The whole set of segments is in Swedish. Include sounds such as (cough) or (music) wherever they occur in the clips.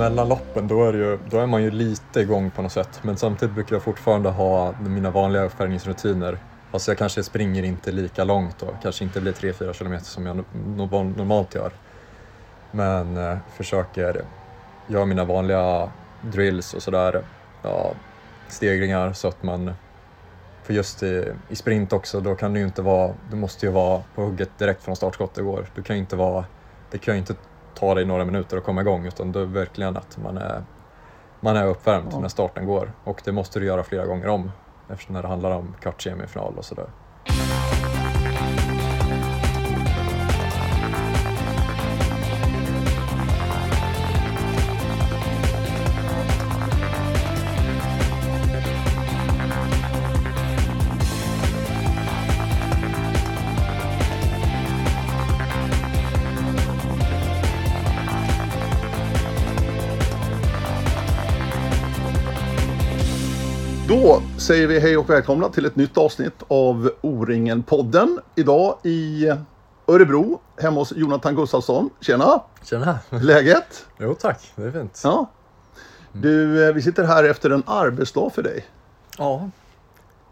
mellan loppen då är, det ju, då är man ju lite igång på något sätt. Men samtidigt brukar jag fortfarande ha mina vanliga uppvärmningsrutiner. Alltså jag kanske springer inte lika långt och kanske inte blir 3-4 kilometer som jag normalt gör. Men eh, försöker göra mina vanliga drills och sådär. Ja, stegringar så att man för just i, i, sprint också, då kan det ju inte vara, du måste ju vara på hugget direkt från startskottet går. Du kan ju inte vara, det kan ju inte ta dig några minuter att komma igång utan det är verkligen att man är, man är uppvärmd ja. när starten går. Och det måste du göra flera gånger om eftersom det handlar om kvart semifinal och sådär. Säger vi hej och välkomna till ett nytt avsnitt av O-ringen-podden. Idag i Örebro, hemma hos Jonathan Gustafsson. Tjena! Tjena! Läget? Jo tack, det är fint. Ja. Du, eh, vi sitter här efter en arbetsdag för dig. Ja,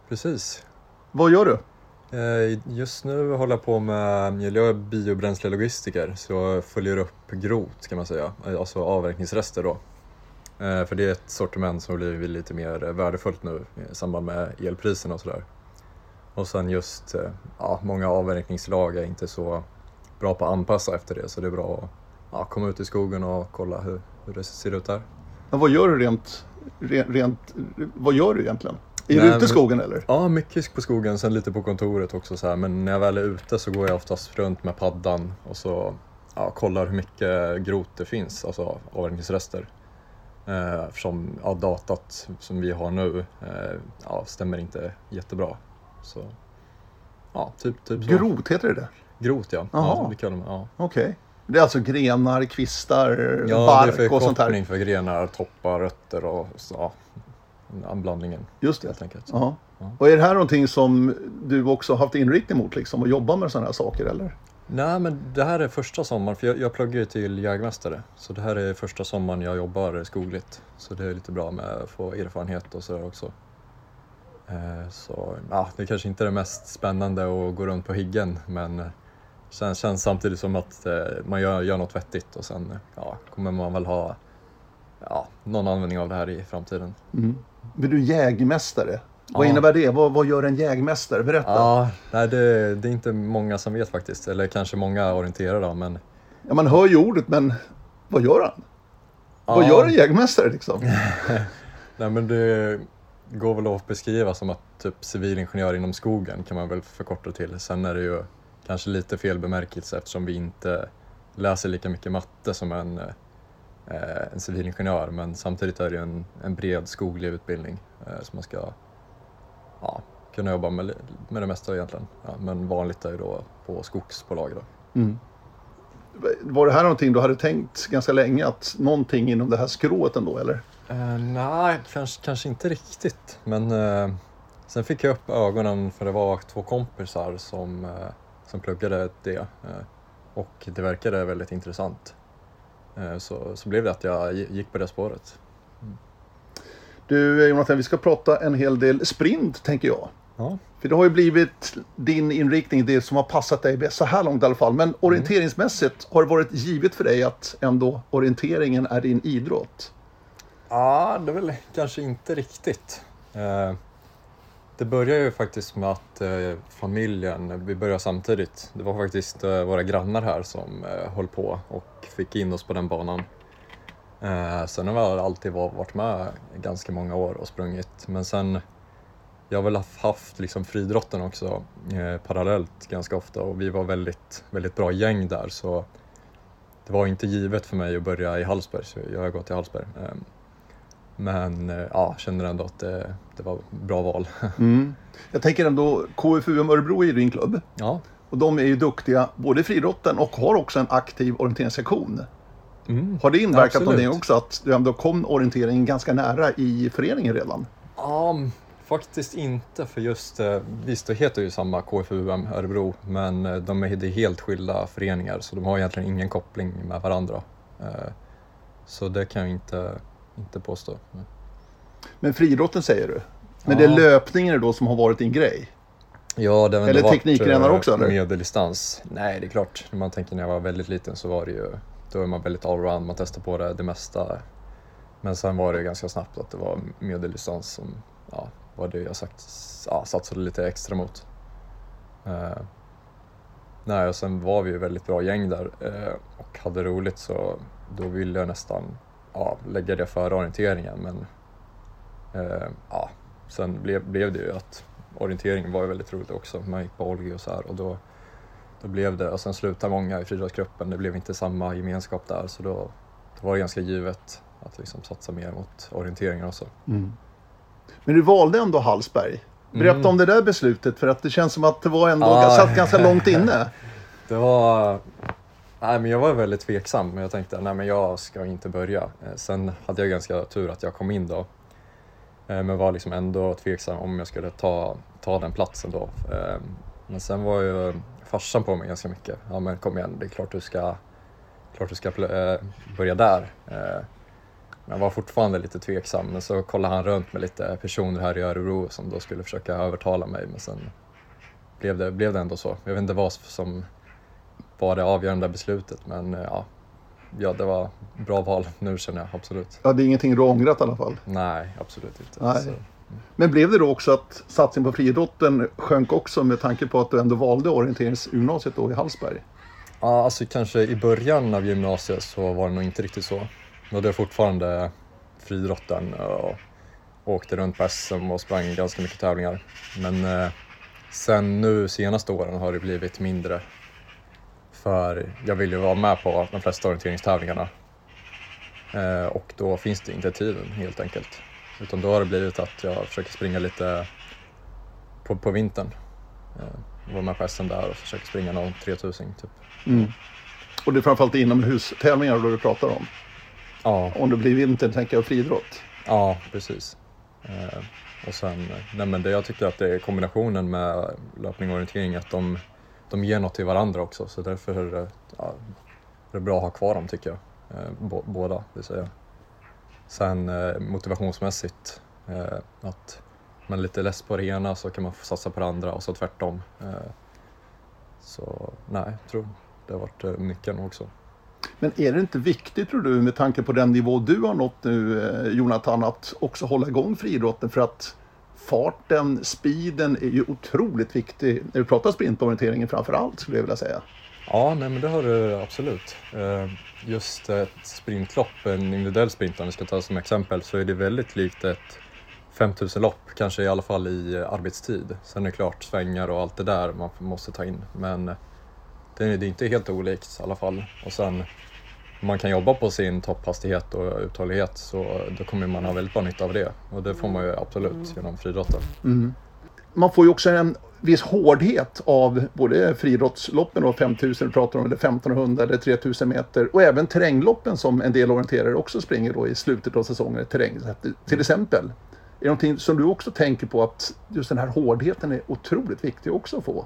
precis. Vad gör du? Eh, just nu håller jag på med, jag är biobränslelogistiker så jag följer upp grot kan man säga, alltså avverkningsrester då. Eh, för det är ett sortiment som blivit lite mer värdefullt nu i samband med elpriserna och sådär. Och sen just, eh, ja, många avverkningslag är inte så bra på att anpassa efter det så det är bra att ja, komma ut i skogen och kolla hur, hur det ser ut där. Men vad gör du rent, rent, vad gör du egentligen? Är du ute i skogen eller? Ja, mycket på skogen, sen lite på kontoret också så här. Men när jag väl är ute så går jag oftast runt med paddan och så ja, kollar hur mycket grot det finns, alltså avverkningsrester. Eh, eftersom ja, datat som vi har nu eh, ja, stämmer inte jättebra. Så, ja, typ, typ så. Grot, heter det det? Grot ja. ja, det kallar man, ja. Okej. Okay. Det är alltså grenar, kvistar, ja, bark och sånt här? Ja, det är för grenar, toppar, rötter och så, ja, blandningen. Just det. Helt enkelt. Ja. Och är det här någonting som du också haft inriktning mot, liksom, att jobba med sådana här saker eller? Nej, men det här är första sommaren, för jag, jag pluggar ju till jägmästare. Så det här är första sommaren jag jobbar skogligt. Så det är lite bra med att få erfarenhet och sådär också. Eh, så ja, det kanske inte är det mest spännande att gå runt på higgen, men sen känns samtidigt som att eh, man gör, gör något vettigt och sen ja, kommer man väl ha ja, någon användning av det här i framtiden. Mm. Men du jägmästare? Vad ja. innebär det? Vad, vad gör en jägmästare? Berätta. Ja, nej, det, det, är inte många som vet faktiskt. Eller kanske många orienterade men... Ja, man hör ju ordet, men vad gör han? Ja. Vad gör en jägmästare liksom? (laughs) nej, men det går väl att beskriva som att typ civilingenjör inom skogen kan man väl förkorta till. Sen är det ju kanske lite fel bemärkelse eftersom vi inte läser lika mycket matte som en, eh, en civilingenjör. Men samtidigt är det ju en, en bred skoglig utbildning eh, som man ska ja, kunna jobba med, med det mesta egentligen. Ja, men vanligt är ju då på skogsbolag. Då. Mm. Var det här någonting du hade tänkt ganska länge, att någonting inom det här skrået ändå eller? Uh, nej, kanske, kanske inte riktigt. Men uh, sen fick jag upp ögonen för det var två kompisar som, uh, som pluggade det. och det verkade väldigt intressant. så, så blev det att jag gick på det spåret. Du Jonathan, vi ska prata en hel del sprint tänker jag. Ja. För det har ju blivit din inriktning, det som har passat dig bäst så här långt i alla fall. Men orienteringsmässigt, har det varit givet för dig att ändå orienteringen är din idrott? Ja, det är väl kanske inte riktigt. Eh, det började ju faktiskt med att eh, familjen, vi började samtidigt. Det var faktiskt eh, våra grannar här som höll på och fick in oss på den banan. Eh, sen har jag alltid varit med ganska många år och sprungit. Men sen, jag har väl haft liksom friidrotten också eh, parallellt ganska ofta och vi var väldigt, väldigt bra gäng där så det var inte givet för mig att börja i Hallsberg, så jag har gått i Hallsberg. Eh, men eh, ja, känner ändå att det, det var bra val. (laughs) Mm. Jag tänker ändå, KFUM Örebro är ju din klubb. Ja. Och de är ju duktiga både i friidrotten och har också en aktiv orienteringssektion. Mm. Har det inverkat Absolut. någonting också att du ändå kom orienteringen ganska nära i föreningen redan? Ja, faktiskt inte för just, eh, visst det heter ju samma KFUM Örebro men eh, de är helt skilda föreningar så de har egentligen ingen koppling med varandra. Eh, Så det kan jag inte, inte påstå. Men friidrotten säger du? Men ja. det är löpningen då som har varit din grej? Ja, det har Eller teknikgrenar också eller? Medeldistans. Nej, det är klart. När man tänker när jag var väldigt liten så var det ju, då är man väldigt allround, man testar på det, det mesta. Men sen var det ganska snabbt att det var medeldistans som ja, var det jag sagt, ja, satsade lite extra mot. Eh, nej, och sen var vi ju väldigt bra gäng där eh, och hade roligt så då ville jag nästan ja, lägga det före orienteringen men eh, ja, sen blev, blev det ju att orienteringen var ju väldigt roligt också. Man gick på Olgi och så här och då, då blev det, och sen slutade många i friidrottsgruppen, det blev inte samma gemenskap där så då, då var det ganska givet att liksom satsa mer mot orienteringen också. Mm. Men du valde ändå Hallsberg. Berätta mm. om det där beslutet för att det känns som att det var ändå ah. satt ganska långt inne. (laughs) det var... Nej, men jag var väldigt tveksam, men jag tänkte nej men jag ska inte börja. Eh, sen hade jag ganska tur att jag kom in då. Eh, men var liksom ändå tveksam om jag skulle ta, ta den platsen då. Eh, men sen var ju farsan på mig ganska mycket. Ja men kom igen, det är klart du ska, klart du ska börja där. Men jag var fortfarande lite tveksam, men så kollade han runt med lite personer här i Örebro som då skulle försöka övertala mig, men sen blev det, blev det ändå så. Jag vet inte vad som var det avgörande beslutet, men eh, ja, ja, det var bra val nu känner jag absolut. Ja, det är ingenting du har ångrat i alla fall? Nej, absolut inte. Nej. Så. Men blev det då också att satsningen på friidrotten sjönk också med tanke på att du ändå valde orienteringsgymnasiet då i Hallsberg? Ja, alltså kanske i början av gymnasiet så var det nog inte riktigt så. Då hade jag fortfarande friidrotten och åkte runt på SM och sprang ganska mycket tävlingar. Men eh, sen nu senaste åren har det blivit mindre. För jag vill ju vara med på de flesta orienteringstävlingarna. Eh, och då finns det inte tiden helt enkelt. Utan då har det blivit att jag försöker springa lite på, på vintern. Eh, vara med på SM där och försöker springa någon 3000 typ. Mm. Och det är framförallt inomhustävlingar då du pratar om? Ja. Om det blir vinter tänker jag friidrott. Ja, precis. Eh, och sen, nej men det, jag tycker att det är kombinationen med löpning och orientering, att de, de ger något till varandra också. Så därför är det, ja, det är bra att ha kvar dem tycker jag. Eh, båda, vill säga. Sen eh, motivationsmässigt, eh, att man är lite less på det ena så kan man få satsa på det andra och så tvärtom. Eh, så nej, jag tror det har varit nyckeln också. Men är det inte viktigt tror du med tanke på den nivå du har nått nu Jonathan att också hålla igång friidrotten för att farten, speeden är ju otroligt viktig när du pratar sprintorienteringen framför allt skulle jag vilja säga. Ja, nej, men det har du absolut. Eh, just ett sprintlopp, en individuell sprint om vi ska ta som exempel, så är det väldigt likt ett 5000-lopp, kanske i alla fall i arbetstid. Sen är det klart svängar och allt det där man måste ta in, men det är, inte helt olikt i alla fall. Och sen om man kan jobba på sin topphastighet och uthållighet så då kommer man ha väldigt bra nytta av det. Och det får man ju absolut genom friidrotten. Mm. Man får ju också en viss hårdhet av både friidrottsloppen och 5000 pratar om, eller 1500 eller 3000 meter och även terrängloppen som en del orienterare också springer då i slutet av säsongen, terräng till exempel. Är det någonting som du också tänker på att just den här hårdheten är otroligt viktig också att få?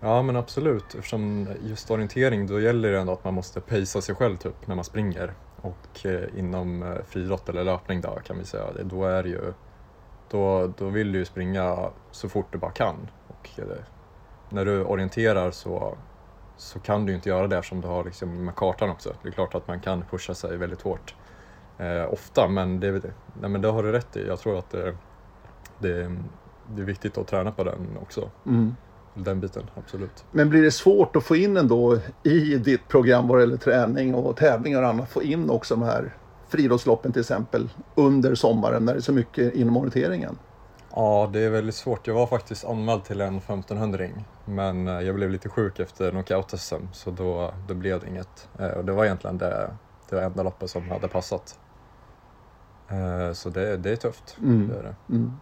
Ja men absolut, eftersom just orientering då gäller det ändå att man måste pacea sig själv typ när man springer. Och eh, inom eh, friidrott eller löpning då kan vi säga, då är det ju då, då vill du ju springa så fort du bara kan. Och eh, när du orienterar så, så kan du inte göra det som du har liksom med kartan också. Det är klart att man kan pusha sig väldigt hårt eh, ofta, men det, nej, men det har du rätt i. Jag tror att det, det, det är viktigt att träna på den också. Mm den biten, absolut. Men blir det svårt att få in ändå i ditt program vad det gäller träning och tävlingar och annat, få in också de här friidrottsloppen till exempel under sommaren när det är så mycket inom orienteringen? Ja, det är väldigt svårt. Jag var faktiskt anmäld till en 1500 men eh, jag blev lite sjuk efter knockout-SM så då, då blev det inget. Eh, och det var egentligen det, det enda loppet som hade passat. Eh, så det, det är tufft. Mm. Det är det. Mm.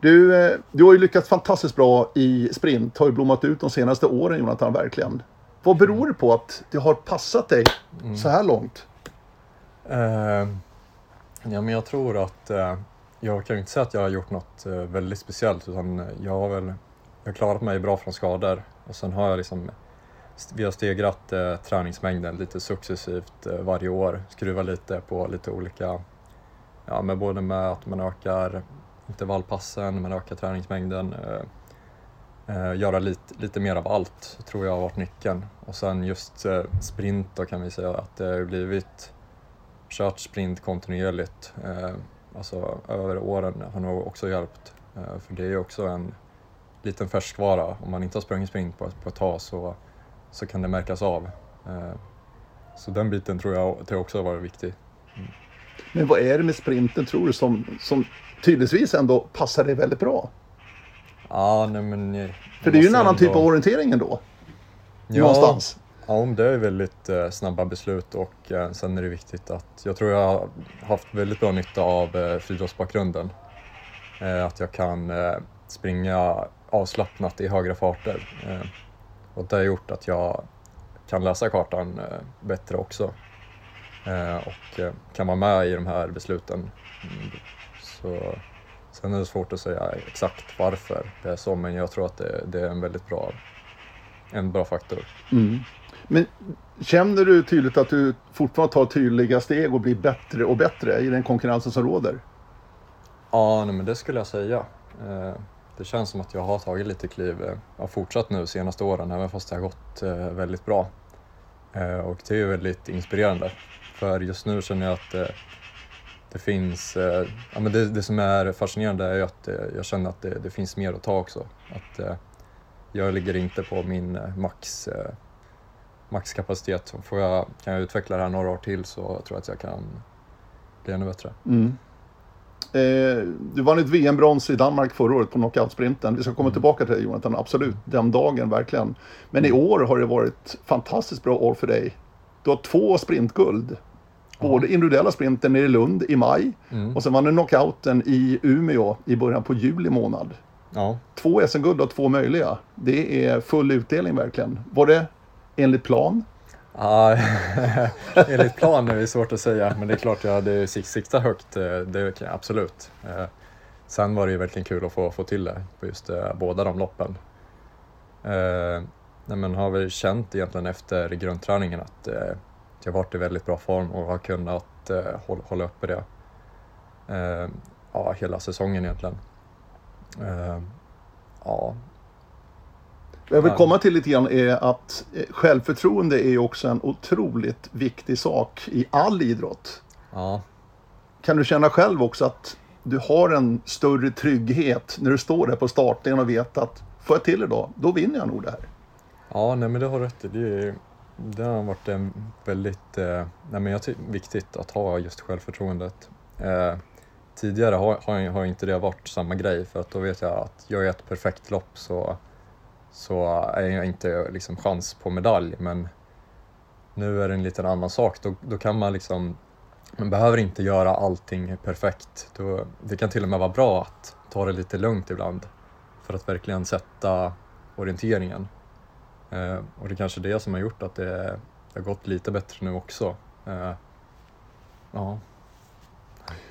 Du, du har ju lyckats fantastiskt bra i sprint, har ju blommat ut de senaste åren Jonathan, verkligen. Vad beror det på att det har passat dig mm. så här långt? Eh, ja, men jag tror att eh, jag kan ju inte säga att jag har gjort något eh, väldigt speciellt utan jag har väl jag har klarat mig bra från skador och sen har jag liksom vi har stegrat eh, träningsmängden lite successivt eh, varje år, skruvat lite på lite olika, ja med både med att man ökar intervallpassen, man ökar träningsmängden, eh, eh, göra lite, lite mer av allt tror jag har varit nyckeln. Och sen just eh, sprint då kan vi säga att det har blivit kört sprint kontinuerligt, eh, alltså över åren har nog också hjälpt. Eh, för det är ju också en liten färskvara, om man inte har sprungit sprint på, på ett tag så så kan det märkas av. Eh, så den biten tror jag det också har varit viktig. Mm. Men vad är det med sprinten tror du som, som tydligtvis ändå passar dig väldigt bra? Ja, nej men... För det är ju en annan ändå... typ av orientering ändå. Ja, Någonstans. Ja, det är väldigt eh, snabba beslut och eh, sen är det viktigt att jag tror jag har haft väldigt bra nytta av eh, friidrottsbakgrunden. Eh, att jag kan eh, springa avslappnat i högre farter. Eh, och det har gjort att jag kan läsa kartan eh, bättre också och kan vara med i de här besluten. Så, sen är det svårt att säga exakt varför det är så, men jag tror att det, det är en väldigt bra, en bra faktor. Mm. Men känner du tydligt att du fortfarande tar tydliga steg och blir bättre och bättre i den konkurrensen som råder? Ja, nej, men det skulle jag säga eh, det känns som att jag har tagit lite kliv, eh, jag har fortsatt nu de senaste åren även fast det har gått eh, väldigt bra. Och det är ju väldigt inspirerande för just nu känner jag att det, finns, ja men det, det, som är fascinerande är ju att jag känner att det, det finns mer att ta också. Att jag ligger inte på min max, maxkapacitet. Får jag, kan jag utveckla det här några år till så tror jag att jag kan bli ännu bättre. Mm. Eh, du vann ett VM-brons i Danmark förra året på knockoutsprinten. Vi ska komma mm. tillbaka till det Jonathan, absolut. Den dagen verkligen. Men i mm. år har det varit fantastiskt bra år för dig. Du har två sprintguld. Både individuella sprinten nere i Lund i maj mm. och sen vann du knockouten i Umeå i början på juli månad. Ja. Två SM-guld och två möjliga. Det är full utdelning verkligen. Var det enligt plan? Ja, (laughs) enligt plan är det svårt att säga, men det är klart jag hade siktat högt, eh, det kan jag absolut. Eh, sen var det ju verkligen kul att få, få till det på just eh, båda de loppen. Nej, men har väl känt egentligen efter grundträningen att jag varit i väldigt bra form och har kunnat hålla uppe det ja, hela säsongen egentligen. Ja, jag vill komma till lite grann är att eh, självförtroende är ju också en otroligt viktig sak i all idrott. Ja. Kan du känna själv också att du har en större trygghet när du står där på startningen och vet att får jag till det då, vinner jag nog det här. Ja, nej men det har rätt i. Det, det har varit en väldigt eh, nej men jag viktigt att ha just självförtroendet. Eh, tidigare har, har, har inte det varit samma grej för att då vet jag att jag ett perfekt lopp så så är jag inte liksom chans på medalj. Men nu är det en liten annan sak. Då, då kan man liksom, man behöver inte göra allting perfekt. Då, det kan till och med vara bra att ta det lite lugnt ibland för att verkligen sätta orienteringen. Eh, och det är kanske det som har gjort att det, det har gått lite bättre nu också. Eh, ja.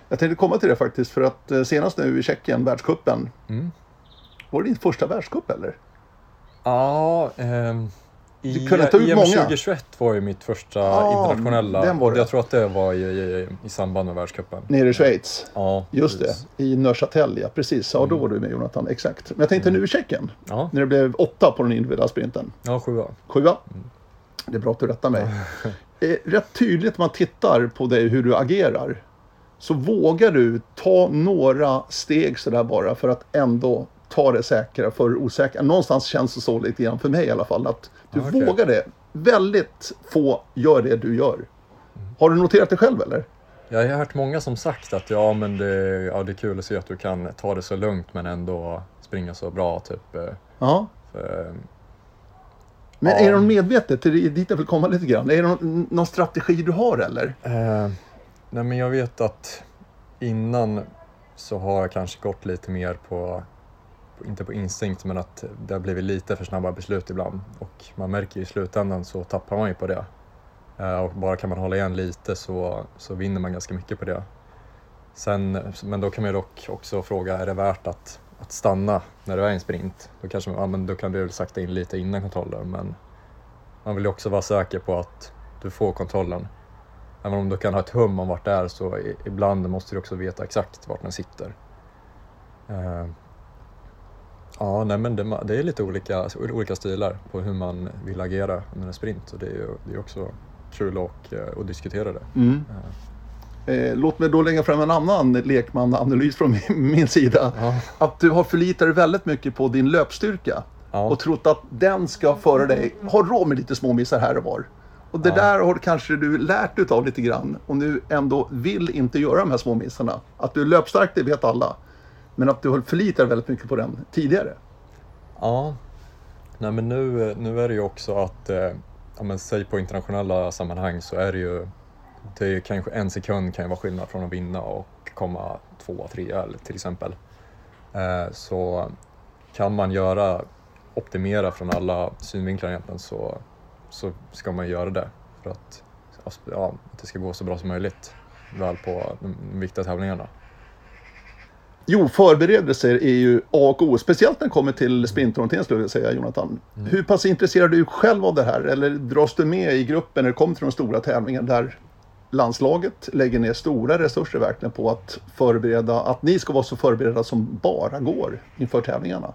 Jag tänkte komma till det faktiskt för att eh, senast nu i Tjeckien, världskuppen. Mm. Var det din första världscup eller? Ja, ehm, i, EM 2021 var ju mitt första ja, internationella. Den var det. Jag tror att det var i, i, i samband med världscupen. Nere i Schweiz? Ja, Just precis. det, i Neuchâtel ja, precis. Ja, då mm. var du med Jonathan, exakt. Men jag tänkte mm. nu Tjeckien, ja. när det blev åtta på den individuella sprinten. Ja, sjua. Sjua? Mm. Det är bra att du rättar mig. (laughs) eh, rätt tydligt när man tittar på dig, hur du agerar, så vågar du ta några steg sådär bara för att ändå ta det säkra för det osäkra. Någonstans känns det så lite grann, för mig i alla fall, att du ah, okay. vågar det. Väldigt få gör det du gör. Har du noterat det själv eller? Jag har hört många som sagt att ja, men det, ja, det är kul att se att du kan ta det så lugnt men ändå springa så bra. Typ. Eh, ja. För, men ja. är det någon medvetet, är det dit jag vill komma lite grann, är det någon, någon strategi du har eller? Eh, nej men jag vet att innan så har jag kanske gått lite mer på inte på instinkt, men att det har blivit lite för snabba beslut ibland. Och man märker ju i slutändan så tappar man ju på det. Eh, och bara kan man hålla igen lite så, så vinner man ganska mycket på det. Sen, men då kan man ju dock också fråga, är det värt att, att stanna när du är i en sprint? Då, kanske, ja, men då kan du sakta in lite innan kontrollen, men man vill ju också vara säker på att du får kontrollen. Även om du kan ha ett hum om vart det är så ibland måste du också veta exakt vart den sitter. Eh, Ja, nej men det, det, är lite olika, olika stilar på hur man vill agera under en sprint och det är det är också kul att, eh, att diskutera det. Mm. Eh, låt mig då lägga fram en annan lekmananalys från min, min sida. Ja. Att du har förlitat dig väldigt mycket på din löpstyrka. Ja. Och trott att den ska föra dig, ha råd med lite småmissar här och var. Och det ja. där har kanske du lärt dig av lite grann. Och nu ändå vill inte göra de här småmissarna. Att du är löpstark, det vet alla. Men att du förlitar väldigt mycket på den tidigare. Ja. Nej men nu, nu är det ju också att, eh, ja men säg på internationella sammanhang så är det ju det är kanske en sekund kan ju vara skillnad från att vinna och komma tvåa, trea till exempel. Eh, så kan man göra, optimera från alla synvinklar egentligen så, så ska man göra det för att, ja, att det ska gå så bra som möjligt väl på de viktiga tävlingarna. Jo, förberedelser är ju A och O, speciellt när det kommer till sprintorientering skulle jag säga, Jonathan. Mm. Hur pass intresserad är du själv av det här? Eller dras du med i gruppen när det kommer till de stora tävlingarna där landslaget lägger ner stora resurser verkligen på att förbereda, att ni ska vara så förberedda som bara går inför tävlingarna.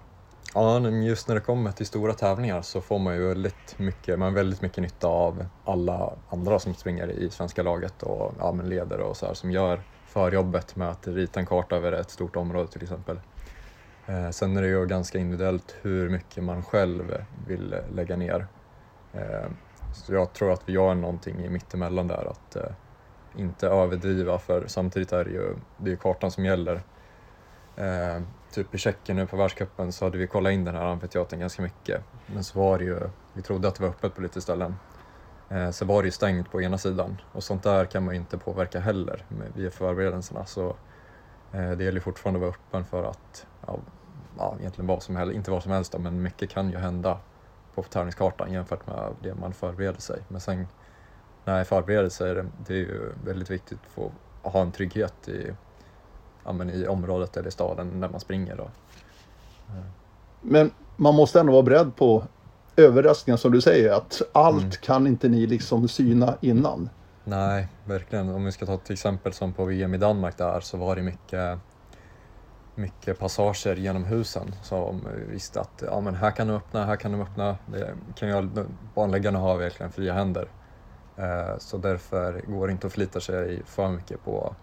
Ja, just när det kommer till stora tävlingar så får man ju väldigt mycket, man väldigt mycket nytta av alla andra som springer i svenska laget och ja, ledare och så här, som gör förjobbet med att rita en karta över ett stort område till exempel. Eh, sen är det ju ganska individuellt hur mycket man själv vill lägga ner. Eh, så jag tror att vi gör någonting i mittemellan där, att eh, inte överdriva för samtidigt är det ju det är kartan som gäller. Typ i Tjeckien nu på världscupen så hade vi kollat in den här amfiteatern ganska mycket. Men så var det ju, vi trodde att det var öppet på lite ställen. Eh, så var det ju stängt på ena sidan och sånt där kan man ju inte påverka heller via förberedelserna. Så eh, det gäller fortfarande att vara öppen för att, ja, ja, egentligen vad som helst, inte vad som helst då, men mycket kan ju hända på tävlingskartan jämfört med det man förbereder sig. Men sen när man förbereder sig, det är ju väldigt viktigt för att ha en trygghet i, ja, men i området eller i staden när man springer. Då. Eh. Men man måste ändå vara beredd på överraskningar som du säger, att allt mm. kan inte ni liksom syna innan. Nej, verkligen. Om vi ska ta till exempel som på VM i Danmark där så var det mycket, mycket passager genom husen som visste att ja, men här kan du öppna, här kan du öppna. Det kan ju, banläggarna har verkligen fria händer. Eh, så därför går det inte att förlita sig för mycket på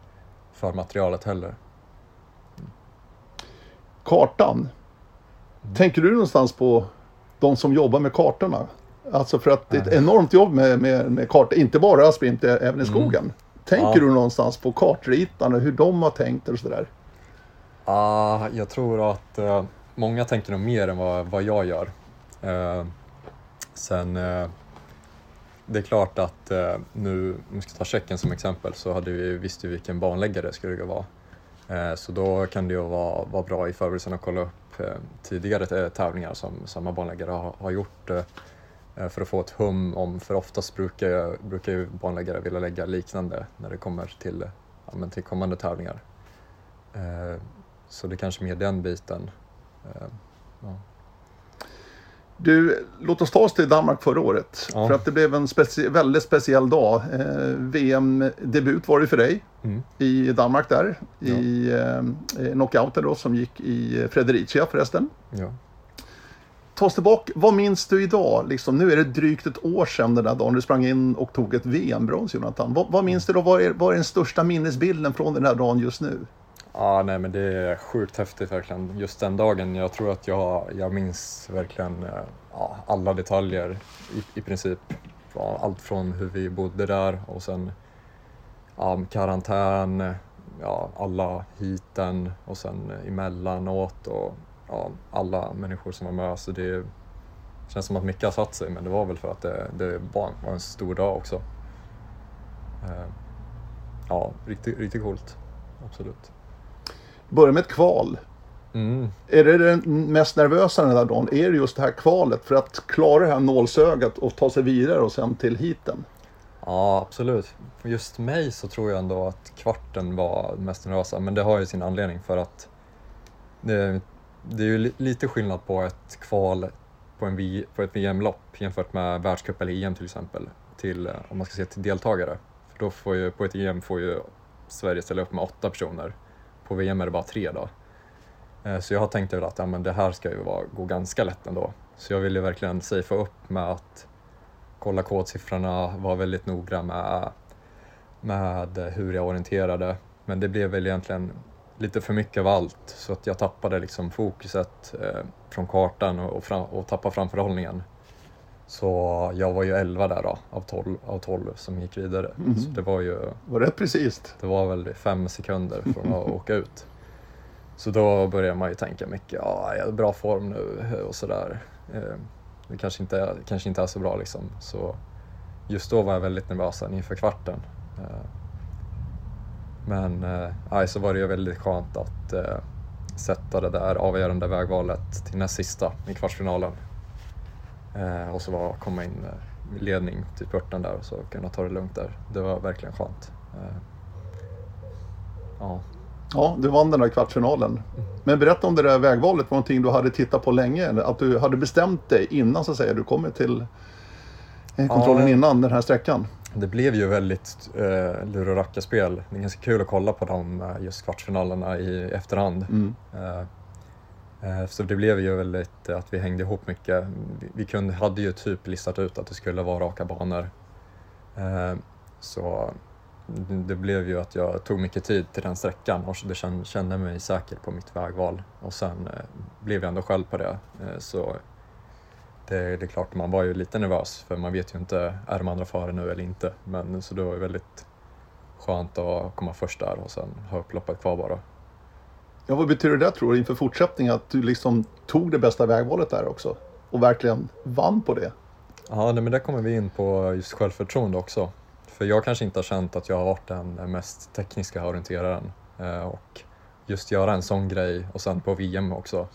förmaterialet heller. Kartan. Mm. Tänker du någonstans på de som jobbar med kartorna? Alltså för att det är ett enormt jobb med, med, med kartor, inte bara sprint, även i mm. skogen. Mm. Tänker ja. du någonstans på kartritarna, hur de har tänkt och sådär? Ja, jag tror att uh, många tänker nog mer än vad, vad jag gör. Uh, sen uh, det är klart att nu, om vi ska ta Tjeckien som exempel, så hade vi, visste vi vilken banläggare det skulle vara. Eh, så då kan det ju vara, vara bra i förberedelsen att kolla upp Eh, tidigare eh, tävlingar som samma banläggare har, har gjort eh, för att få ett hum om, för oftast brukar, brukar ju banläggare vilja lägga liknande när det kommer till, ja, men till kommande tävlingar. Så det är kanske mer den biten. Ja. Du, låt oss ta oss till Danmark förra året. Ja. För att det blev en specie väldigt speciell dag. Eh, VM-debut var det för dig mm. i Danmark där. Ja. I eh, knockouten då som gick i Fredericia förresten. Ja. Ta oss tillbaka, vad minns du idag? Liksom, nu är det drygt ett år sedan den där dagen du sprang in och tog ett VM-brons Jonathan. Vad, vad minns du då? Vad är, vad är den största minnesbilden från den här dagen just nu? Ja, nej men det är sjukt häftigt verkligen. Just den dagen, jag tror att jag, jag minns verkligen eh, ja, alla detaljer i, i princip. Allt från hur vi bodde där och sen ja, karantän, ja, alla hiten och sen emellanåt och ja, alla människor som var med. Så det känns som att mycket har satt sig men det var väl för att det, det var en stor dag också. Eh, ja, riktigt, riktigt coolt. Absolut börja med ett kval. Mm. Är det det mest nervösa den där dagen? Är det just det här kvalet för att klara det här nålsögat och ta sig vidare och sen till hiten? Ja, absolut. För just mig så tror jag ändå att kvarten var mest nervösa, men det har ju sin anledning för att det, det är ju lite skillnad på ett kval på, en v, på ett VM-lopp jämfört med världscup eller EM till exempel, till, om man ska se till deltagare. För då får ju, på ett EM får ju Sverige ställa upp med åtta personer. På VM är det bara tre då. Eh, så jag har tänkt väl att ja, men det här ska ju vara, gå ganska lätt ändå. Så jag ville verkligen safea upp med att kolla kodsiffrorna, vara väldigt noggrann med, med hur jag orienterade. Men det blev väl egentligen lite för mycket av allt så att jag tappade liksom fokuset eh, från kartan och, och, fram, och tappade framförhållningen. Så jag var ju 11 där då, av 12, av 12 som gick vidare. Mm. Så det var ju... var rätt precis. Det var väl fem sekunder från att (laughs) åka ut. Så då börjar man ju tänka mycket, ja, jag är i bra form nu och sådär. Eh, det kanske inte, kanske inte är så bra liksom. Så just då var jag väldigt nervös inför kvarten. Eh, men eh, så var det ju väldigt skönt att eh, sätta det där avgörande vägvalet till näst sista i kvartsfinalen. Eh, och så var, komma in i ledning till spurten där och så kunna ta det lugnt där. Det var verkligen skönt. Eh, ja. Ja, du vann den där kvartsfinalen. Mm. Men berätta om det där vägvalet, var någonting du hade tittat på länge? Att du hade bestämt dig innan så att säga, du kommer till kontrollen ja. innan den här sträckan? Det blev ju väldigt eh, lur och rackarspel. Det är ganska kul att kolla på de eh, just kvartsfinalerna i efterhand. Mm. Eh, eh, Eh, så det blev ju väldigt eh, att vi hängde ihop mycket. Vi, kunde, hade ju typ listat ut att det skulle vara raka banor. Eh, så det, blev ju att jag tog mycket tid till den sträckan och det kände, kände mig säker på mitt vägval. Och sen blev jag ändå själv på det. så det, det är klart, man var ju lite nervös för man vet ju inte, är de andra före nu eller inte? Men så det var väldigt skönt att komma först där och sen ha upploppet kvar bara. Ja, vad betyder det tror du inför fortsättningen att du liksom tog det bästa vägvalet där också och verkligen vann på det? Ja, nej, men där kommer vi in på just självförtroende också. För jag kanske inte har känt att jag har varit den mest tekniska orienteraren eh, och just göra en sån grej och sen på VM också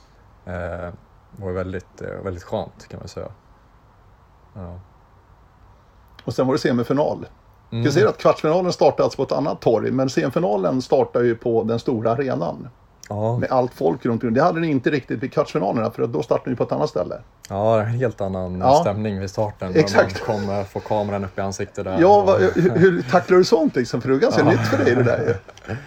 eh, var väldigt, eh, väldigt skönt kan man säga. Ja. Och sen var det semifinal. Mm. Vi ser att kvartsfinalen startades på ett annat torg, men semifinalen startar ju på den stora arenan. Ja. Med allt folk runt omkring. Det hade ni inte riktigt vid kvartsfinalerna, för då startade ni på ett annat ställe. Ja, en helt annan ja. stämning vid starten. Exakt. Man kommer, får kameran upp i ansiktet där. Ja, vad, hur, hur tacklar du sånt liksom? För det är ganska ja. nytt för dig det där ju. (laughs)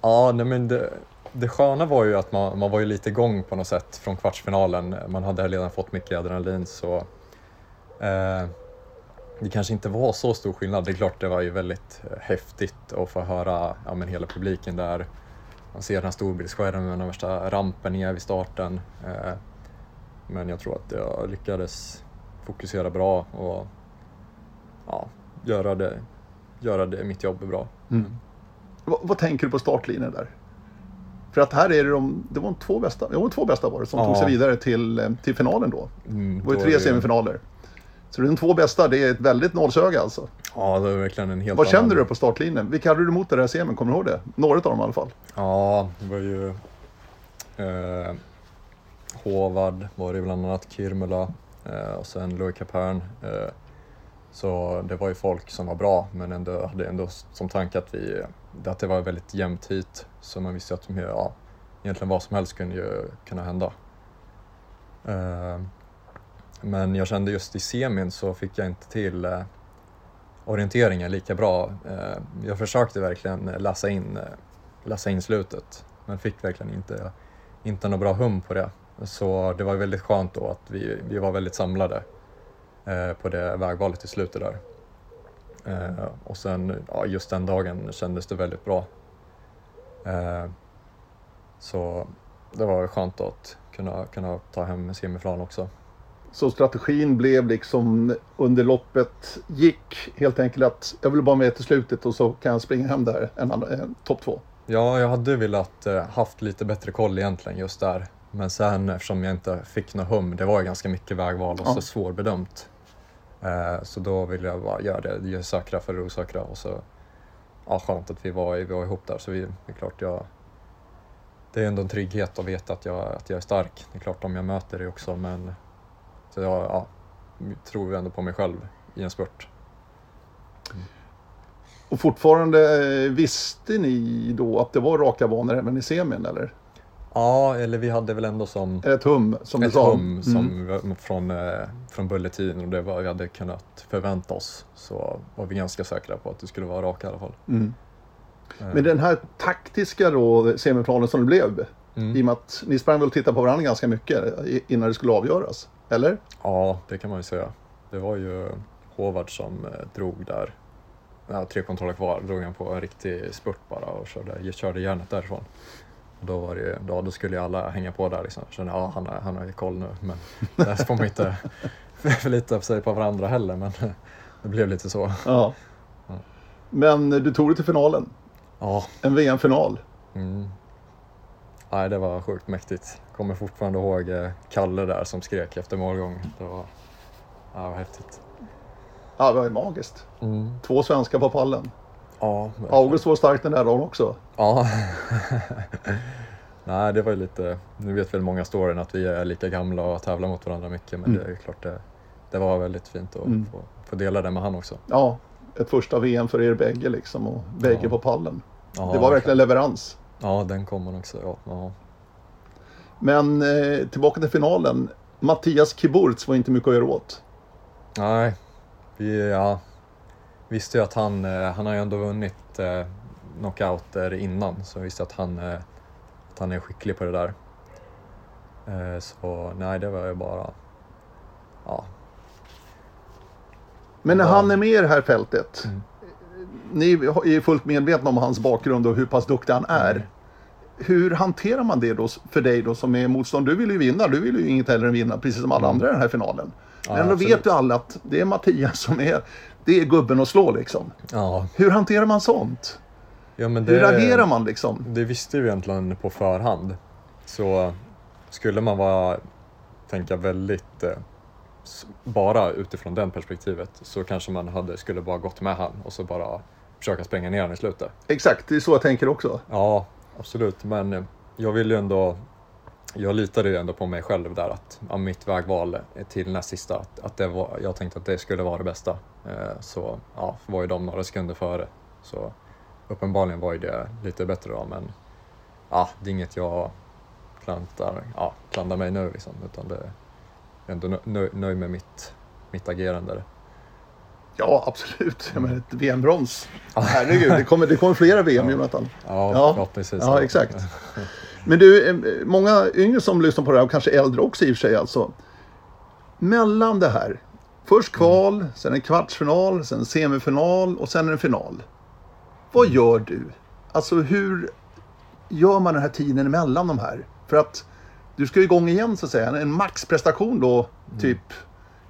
Ja, nej men det, det sköna var ju att man, man var ju lite igång på något sätt från kvartsfinalen. Man hade redan fått mycket adrenalin så eh, det kanske inte var så stor skillnad. Det är klart det var ju väldigt eh, häftigt att få höra ja, men hela publiken där. Man ser den här storbildsskärmen med den värsta rampen ner vid starten. Eh, men jag tror att jag lyckades fokusera bra och ja, göra, det, göra det, mitt jobb bra. Mm. Vad, vad tänker du på startlinjen där? För att här är det de, det var de två bästa, det var två bästa var det, som ja. tog sig vidare till, eh, till finalen då. Mm, det var ju tre semifinaler. Så de två bästa, det är ett väldigt nålsöga alltså. Ja, det är verkligen en helt Vad annan... kände du på startlinjen? Vilka hade du emot i det här semin? Kommer du ihåg det? Några av dem i alla fall. Ja, det var ju eh, Håvard var det bland annat, Kirmula eh, och sen Louis Capern. Eh, så det var ju folk som var bra men ändå hade ändå som tanke att, vi, att det var väldigt jämnt hit. Så man visste att ja, egentligen vad som helst kunde ju kunna hända. Uh, men jag kände just i semin så fick jag inte till uh, orienteringen lika bra. Eh, jag försökte verkligen läsa in, eh, läsa in slutet men fick verkligen inte, inte något bra hum på det. Så det var väldigt skönt då att vi, vi var väldigt samlade eh, på det vägvalet i slutet där. Och sen ja, just den dagen kändes det väldigt bra. Så det var skönt att kunna, kunna ta hem semifinalen också. Så strategin blev liksom under loppet gick helt enkelt att jag vill bara med till slutet och så kan jag springa hem där en, en topp två? Ja, jag hade velat eh, haft lite bättre koll egentligen just där. Men sen eftersom jag inte fick något hum, det var ju ganska mycket vägval och ja. så svårbedömt. Eh, så då ville jag bara göra det, göra säkra för det osäkra och så ja, skönt att vi var, vi var ihop där så vi, det är klart jag det är ändå en trygghet att veta att jag, att jag är stark. Det är klart om jag möter det också men så jag ja, tror ändå på mig själv i en spurt. Mm. Och fortfarande, eh, visste ni då att det var raka banor även i semin eller? Ja, eller vi hade väl ändå som ett hum, som ett du sa. hum som mm. från, eh, från Bulletin och det var vi hade kunnat förvänta oss. Så var vi ganska säkra på att det skulle vara raka i alla fall. Mm. Men den här taktiska då, semifinalen som det blev, mm. i och med att ni sprang väl och tittade på varandra ganska mycket innan det skulle avgöras, eller? Ja, det kan man ju säga. Det var ju Håvard som eh, drog där. Ja, tre kontroller kvar, drog han på en riktig spurt bara och körde, körde järnet därifrån. Då, var det, då, då skulle ju alla hänga på där liksom. Kände, ja, han, har, han har ju koll nu. Men (laughs) där får man inte (laughs) förlita sig på varandra heller. Men (laughs) det blev lite så. Ja. Men du tog dig till finalen. Ja. En VM-final. Mm. Nej, det var sjukt mäktigt. Kommer fortfarande ihåg eh, Kalle där som skrek efter målgång. Det var, ja, det var häftigt. Ja, det var magiskt. Mm. Två svenskar på pallen. Ja. August var stark den där dagen också. Ja. (laughs) Nej, det var ju lite... Nu vet väl många storyn att vi är lika gamla och tävlar mot varandra mycket, men mm. det är klart det, det var väldigt fint att mm. få, få dela det med han också. Ja, ett första VM för er bägge liksom och bägge ja. på pallen. Ja, det var verkligen leverans. Ja, den kom man också. Ja. ja. Men eh, tillbaka till finalen. Mattias Kiburz var inte mycket att göra åt. Nej, vi, ja, visste ju att han, eh, han har ju ändå vunnit eh, knockouter innan så jag visste att han, eh, att han är skicklig på det där. Eh, så nej, det var ju bara, ja. Men när bara... han är med i det här fältet, mm. Ni är fullt medvetna om hans bakgrund och hur pass duktig han är. Hur hanterar man det då för dig då som är motstånd? Du vill ju vinna, du vill ju inget hellre än vinna precis som alla mm. andra i den här finalen. Men ja, då vet ju alla att det är Mattias som är, det är gubben att slå liksom. Ja. Hur hanterar man sånt? Ja, men det, Hur agerar man liksom? Det visste vi egentligen på förhand. Så skulle man vara, tänka väldigt eh, bara utifrån det perspektivet så kanske man hade, skulle bara gått med han och så bara försöka spränga ner han i slutet. Exakt, det är så jag tänker också. Ja, absolut. Men jag vill ju ändå jag litade ju ändå på mig själv där att ja, mitt vägval till näst sista, att, att det var, jag tänkte att det skulle vara det bästa. Eh, så ja, var ju de några sekunder före. Så uppenbarligen var ju det lite bättre då, men ja, det är inget jag klantar, ja, klandrar mig nu liksom, utan det är ändå nöjd nöj med mitt, mitt agerande. Ja, absolut. Jag menar, ett VM-brons. Herregud, det kommer, det kommer flera VM, ja. Jonathan. Ja, ja. förhoppningsvis. Ja, exakt. Men du, eh, många yngre som lyssnar på det här, och kanske äldre också i och för sig alltså. Mellan det här, först kval, mm. sen en kvartsfinal, sen en semifinal och sen en final. Vad mm. gör du? Alltså hur gör man den här tiden emellan de här? För att du ska igång igen så att säga, en maxprestation då, mm. typ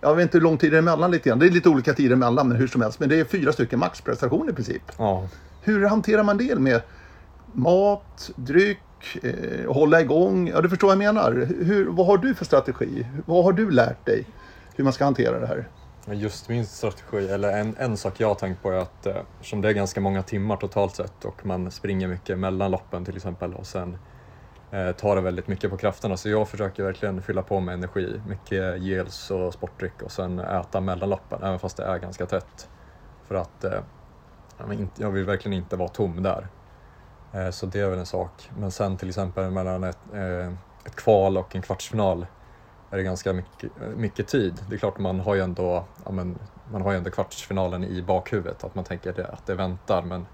jag vet inte hur lång tid det är emellan lite grann. Det är lite olika tider emellan, men hur som helst. Men det är fyra stycken maxprestationer i princip. Ja. Hur hanterar man det med mat, dryck, eh, hålla igång. Ja, du förstår vad jag menar. Hur, vad har du för strategi? Vad har du lärt dig hur man ska hantera det här? Just min strategi, eller en, en sak jag har tänkt på är att eh, eftersom det är ganska många timmar totalt sett och man springer mycket mellan loppen till exempel och sen Eh, tar det väldigt mycket på krafterna så jag försöker verkligen fylla på med energi. Mycket gels och sportdryck och sen äta mellanloppen även fast det är ganska tätt. För att eh, jag vill verkligen inte vara tom där. Eh, så det är väl en sak. Men sen till exempel mellan ett, eh, ett kval och en kvartsfinal är det ganska mycket, mycket tid. Det är klart man har ju ändå, ja men, man har ju ändå kvartsfinalen i bakhuvudet, att man tänker att det väntar. Men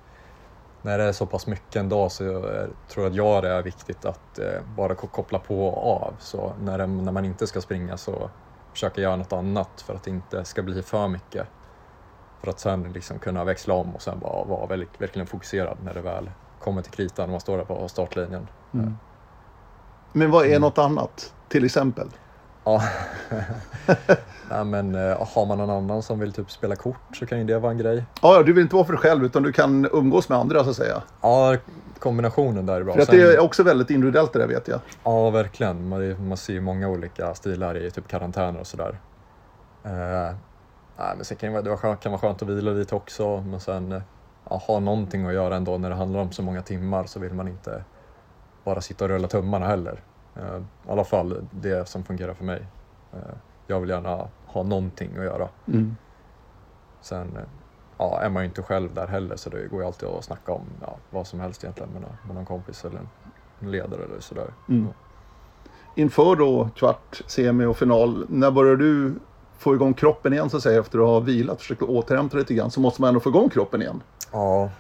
när det är så pass mycket ändå så jag tror jag att jag det är viktigt att eh, bara koppla på och av. Så när, det, när man inte ska springa så försöka göra något annat för att det inte ska bli för mycket. För att sen liksom kunna växla om och sen bara vara väldigt, verkligen fokuserad när det väl kommer till kritan när man står där på startlinjen. Mm. Men vad är mm. något annat, till exempel? Ja, (laughs) Nej, men uh, har man någon annan som vill typ spela kort så kan ju det vara en grej. Ja, du vill inte vara för dig själv utan du kan umgås med andra så att säga. Ja, kombinationen där är bra. För att Sen, det är också väldigt individuellt det där vet jag. Ja, verkligen. Man, man ser ju många olika stilar i typ karantäner och sådär. Uh, nej, men sen kan det, vara, det kan vara skönt att vila lite också, men sen uh, ja, ha någonting att göra ändå när det handlar om så många timmar så vill man inte bara sitta och rulla tummarna heller. Uh, I alla fall det som fungerar för mig. Uh, jag vill gärna ha någonting att göra. Mm. Sen uh, ja, är man ju inte själv där heller så det går ju alltid att snacka om ja, vad som helst egentligen med, med någon kompis eller ledare eller sådär. Mm. Inför då kvart, semi och final, när börjar du få igång kroppen igen så att säga efter att ha vilat, försökt återhämta dig lite grann, så måste man ändå få igång kroppen igen. Ja.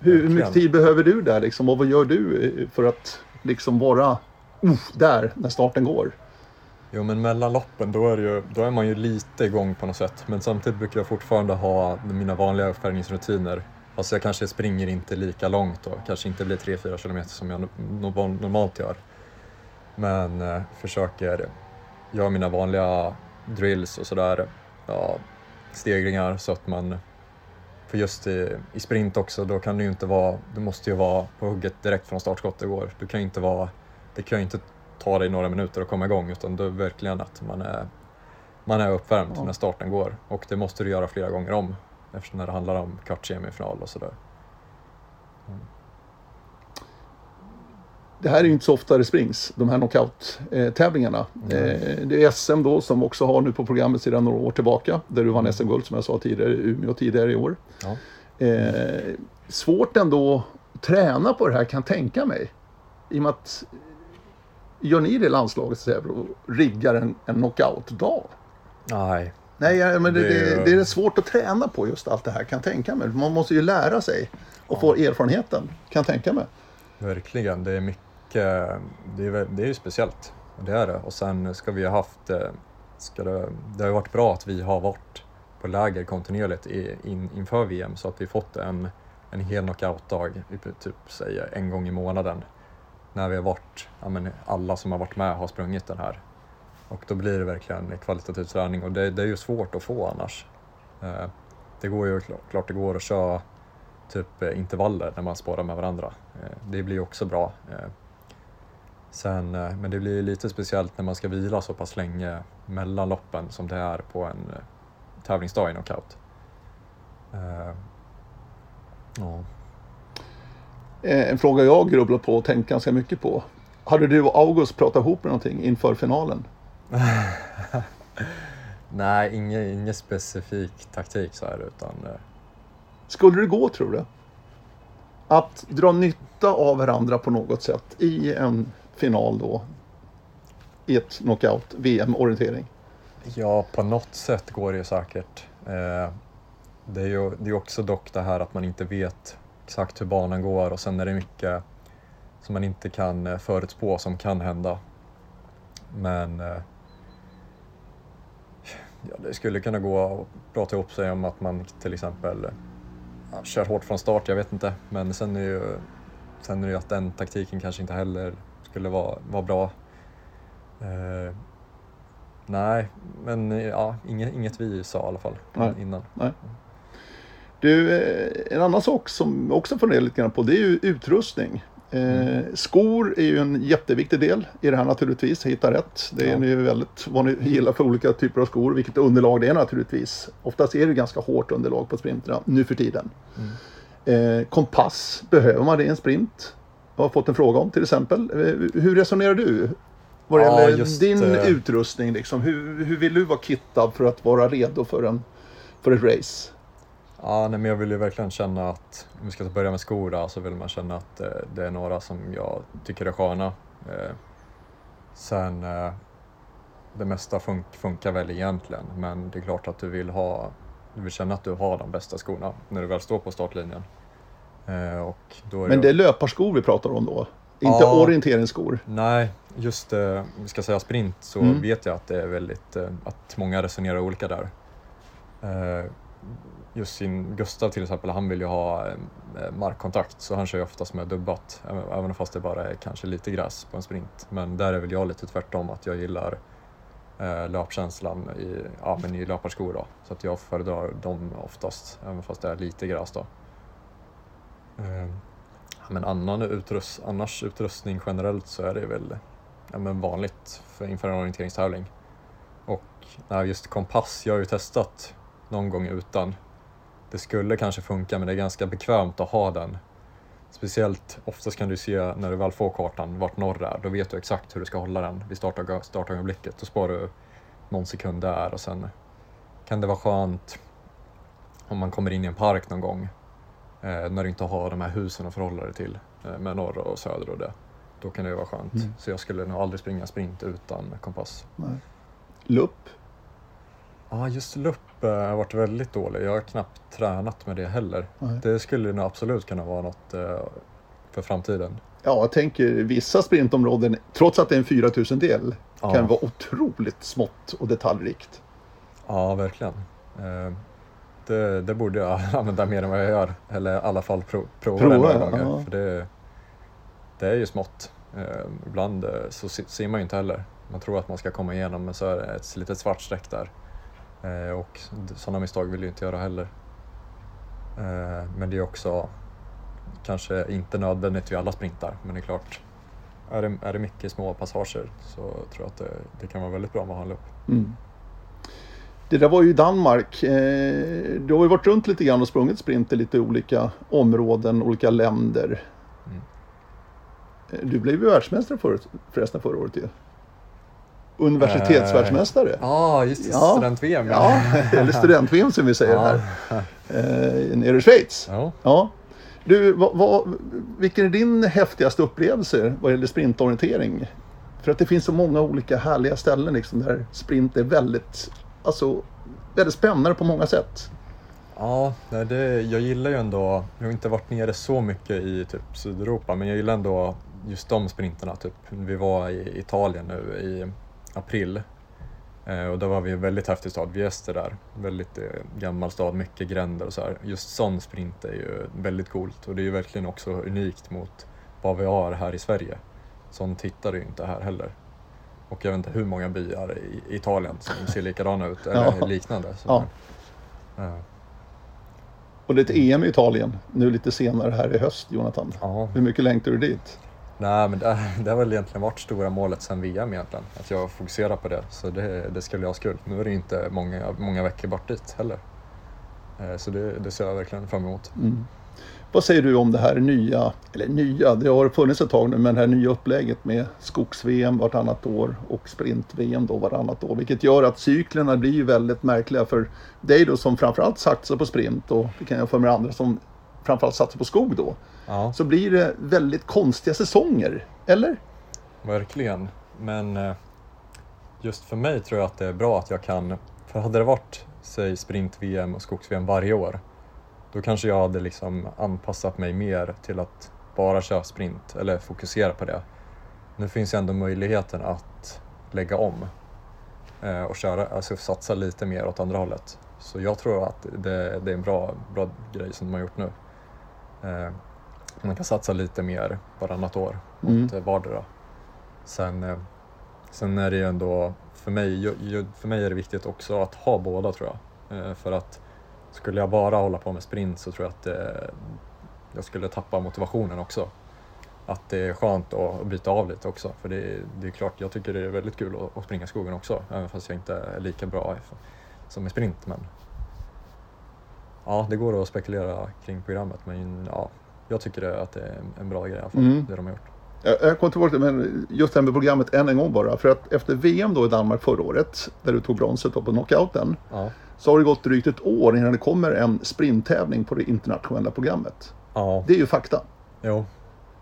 Hur, hur mycket tid behöver du där liksom, och vad gör du för att liksom vara uh, där när starten går? Jo men mellan loppen då är, ju, då är man ju lite igång på något sätt men samtidigt brukar jag fortfarande ha mina vanliga uppvärmningsrutiner. Fast jag kanske springer inte lika långt och kanske inte blir 3-4 kilometer som jag normalt gör. Men eh, försöker göra mina vanliga drills och sådär, ja, stegringar så att man för just i, i, sprint också, då kan det ju inte vara, du måste ju vara på hugget direkt från startskottet går. Du kan ju inte vara, det kan ju inte ta dig några minuter att komma igång utan det är verkligen att man är, man är uppvärmd ja. när starten går och det måste du göra flera gånger om eftersom det handlar om kvart, semifinal och sådär. Mm det här är ju inte så ofta det springs, de här knockout-tävlingarna. Mm. Det är SM då som också har nu på programmet sedan några år tillbaka, där du vann mm. SM-guld som jag sa tidigare, Umeå tidigare i år. Ja. Eh, svårt ändå att träna på det här kan jag tänka mig. I och med att, gör ni det landslaget så och riggar en, en knockout-dag? Nej. Nej, men det, det, det, är svårt att träna på just allt det här kan jag tänka mig. Man måste ju lära sig och ja. få erfarenheten, kan jag tänka mig. Verkligen, det är mycket det är, det är ju speciellt. Det är det. Och sen ska vi ha haft, eh, ska det, det har ju varit bra att vi har varit på läger kontinuerligt in, inför VM så att vi fått en, en hel knockout-dag, typ säger en gång i månaden. När vi har varit, ja men alla som har varit med har sprungit den här. Och då blir det verkligen kvalitativ träning och det, det är ju svårt att få annars. Eh, det går ju klart det går att köra typ eh, intervaller när man spårar med varandra. Eh, det blir också bra. Eh, sen, men det blir lite speciellt när man ska vila så pass länge mellan loppen som det är på en tävlingsdag i knockout. Uh, ja. En fråga jag grubblat på och tänkt ganska mycket på. Hade du och August pratat ihop någonting inför finalen? (laughs) Nej, ingen, ingen specifik taktik så här utan... Skulle det gå tror du? Att dra nytta av varandra på något sätt i en final då i ett knockout VM-orientering? Ja, på något sätt går det ju säkert. Eh, det är ju det är också dock det här att man inte vet exakt hur banan går och sen är det mycket som man inte kan eh, förutspå som kan hända. Men eh, ja, det skulle kunna gå att prata ihop sig om att man till exempel ja, kör hårt från start, jag vet inte. Men sen är, ju, sen är det ju att den taktiken kanske inte heller skulle vara, vara bra. Eh, nej, men ja, inget, inget vi sa i alla fall nej. innan. Nej. Du, eh, en annan sak som också funderar lite grann på det är ju utrustning. Eh, mm. skor är ju en jätteviktig del i det här naturligtvis, hitta rätt. Det är ja. ju väldigt vad ni gillar för olika typer av skor, vilket underlag det är naturligtvis. Oftast är det ganska hårt underlag på sprinterna nu för tiden. Mm. Eh, kompass, behöver man det i en sprint? har fått en fråga om till exempel. Eh, hur resonerar du? Vad det ja, gäller din uh... utrustning, liksom. hur, hur vill du vara kittad för att vara redo för, en, för ett race? Ja, nej, men jag vill ju verkligen känna att, om vi ska börja med skor så vill man känna att eh, det är några som jag tycker är sköna. Eh, sen, eh, det mesta fun funkar väl egentligen, men det är klart att du vill ha, du vill känna att du har de bästa skorna när du väl står på startlinjen. Eh, och då är Men det är löparskor vi pratar om då? Inte ja, orienteringsskor? Nej, just eh, vi ska säga sprint så mm. vet jag att det är väldigt, eh, att många resonerar olika där. Just sin Gustav till exempel, han vill ju ha eh, markkontakt så han kör ju oftast med dubbat, även fast det bara är kanske lite gräs på en sprint. Men där är väl jag lite tvärtom, att jag gillar eh, löpkänslan i, ja, men i löparskor då. Så att jag föredrar dem oftast, även fast det är lite gräs då. Eh, men annan utrust, annars utrustning generellt så är det väl ja, men vanligt för, inför en orienteringstävling. Och nej, just kompass, jag har ju testat någon gång utan. Det skulle kanske funka men det är ganska bekvämt att ha den. Speciellt oftast kan du se när du väl får kartan vart norr är, då vet du exakt hur du ska hålla den vid startögonblicket. Då sparar du någon sekund där och sen kan det vara skönt om man kommer in i en park någon gång eh, när du inte har de här husen att förhålla dig till eh, med norr och söder och det. då kan det vara skönt. Mm. Så jag skulle nog aldrig springa sprint utan kompass. Nej. Lupp? Ja, just lupp har varit väldigt dålig. Jag har knappt tränat med det heller. Nej. Det skulle nog absolut kunna vara något eh, för framtiden. Ja, jag tänker vissa sprintområden, trots att det är en 4000 del, ja. kan vara otroligt smått och detaljrikt. Ja, verkligen. Eh, det, det, borde jag (laughs) använda mer än vad jag gör. Eller i alla fall pro, prova, prova det några gånger. Ja. För det, det är ju smått. Eh, ibland så ser man ju inte heller. Man tror att man ska komma igenom men så är det ett litet svart streck där. Eh, och sådana misstag vill jag inte göra heller. Eh, men det är också kanske inte nödvändigt vid alla sprintar, men det är klart, är det, är det mycket små passager så tror jag att det, det kan vara väldigt bra med att ha en lupp. Mm. Det där var ju Danmark. Eh, du har ju varit runt lite grann och sprungit sprint i lite olika områden, olika länder. Mm. Du blev ju världsmästare för, förresten förra året ju universitetsvärldsmästare. Ja, just det. Ja. Student-VM. Ja, eller student-VM som vi säger här. Eh, nere i Schweiz. Ja. ja. Du, vad, vad, vilken är din häftigaste upplevelse vad gäller sprintorientering? För att det finns så många olika härliga ställen liksom, där sprint är väldigt, alltså, väldigt spännande på många sätt. Ja, det, jag gillar ju ändå, jag har inte varit nere så mycket i typ Sydeuropa, men jag gillar ändå just de sprinterna. Typ. Vi var i Italien nu i april. Eh, och då var vi en väldigt häftig stad, Viester där. Väldigt eh, gammal stad, mycket gränder och så här. Just sån sprint är ju väldigt coolt och det är ju verkligen också unikt mot vad vi har här i Sverige. Sånt hittar du ju inte här heller. Och jag vet inte hur många byar i Italien som (laughs) ser likadana ut, eller ja. liknande. Ja. ja. Och det är ett EM i Italien nu lite senare här i höst, Jonathan. Ja. Hur mycket längtar du dit? Nej, men det, (laughs) det har väl egentligen varit stora målet sedan VM egentligen. Att jag fokuserar på det. Så det, det skulle jag ha. Nu är det inte många, många veckor bort dit heller. Eh, så det, det ser jag verkligen fram emot. Mm. Vad säger du om det här nya, eller nya, det har funnits ett tag nu, men det här nya upplägget med skogs-VM vartannat år och sprint-VM då vartannat år. Vilket gör att cyklerna blir ju väldigt märkliga för dig då som framförallt satsar på sprint och det kan jag för med andra som framförallt satsar på skog då ja. så blir det väldigt konstiga säsonger. Eller? Verkligen. Men eh, just för mig tror jag att det är bra att jag kan, för hade det varit säg sprint-VM och skogs-VM varje år, då kanske jag hade liksom anpassat mig mer till att bara köra sprint eller fokusera på det. Nu finns ju ändå möjligheten att lägga om eh, och köra, alltså satsa lite mer åt andra hållet. Så jag tror att det, det är en bra, bra grej som de har gjort nu. Eh, man kan satsa lite mer varannat år mm. åt vardera. Sen, eh, sen är det ju ändå, för mig, för mig är det viktigt också att ha båda tror jag. Eh, för att skulle jag bara hålla på med sprint så tror jag att det, jag skulle tappa motivationen också. Att det är skönt att byta av lite också. För det är, det är klart, jag tycker det är väldigt kul att, springa i skogen också. Även fast jag inte är lika bra som i sprint. Men ja, det går att spekulera kring programmet. Men ja, jag tycker att det är en bra grej i alla fall, mm. det de har gjort. Jag kommer tillbaka men just det här med programmet än en gång bara. För att efter VM då i Danmark förra året, där du tog bronset på knockouten, ja. så har det gått drygt ett år innan det kommer en sprinttävling på det internationella programmet. Ja. Det är ju fakta. Jo.